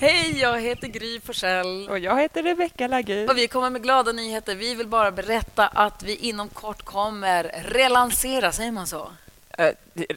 Hej, jag heter Gry Forssell. Och jag heter Rebecka Lagin. Och vi kommer med glada nyheter. Vi vill bara berätta att vi inom kort kommer relansera, säger man så? Eh,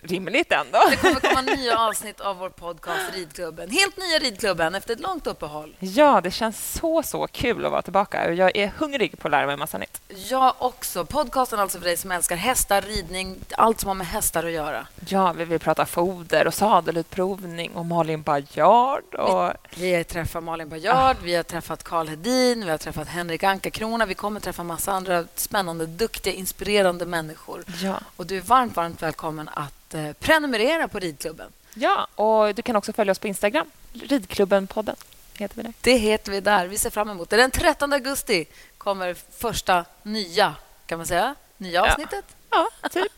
rimligt ändå. Det kommer komma nya avsnitt av vår podcast Ridklubben. Helt nya Ridklubben efter ett långt uppehåll. Ja, det känns så, så kul att vara tillbaka. Jag är hungrig på att lära mig massa nytt. Jag också. Podcasten alltså för dig som älskar hästar, ridning, allt som har med hästar att göra. Ja, vi vill prata foder och sadelutprovning och Malin Bajard. Och... Vi, vi har träffat Malin Bajard, ah. vi har träffat Karl Hedin, vi har träffat Henrik Anka-Krona. Vi kommer träffa massa andra spännande, duktiga, inspirerande människor. Ja. Och du är varmt, varmt välkommen att Eh, prenumerera på Ridklubben. Ja, och du kan också följa oss på Instagram. Ridklubben-podden heter vi där. Det heter vi där. Vi ser fram emot det. Den 13 augusti kommer första nya, kan man säga, nya avsnittet. Ja, ja typ.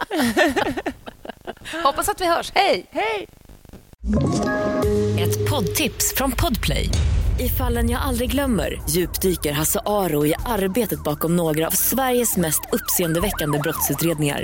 Hoppas att vi hörs. Hej! Hej! Ett poddtips från Podplay. I fallen jag aldrig glömmer djupdyker Hasse Aro i arbetet bakom några av Sveriges mest uppseendeväckande brottsutredningar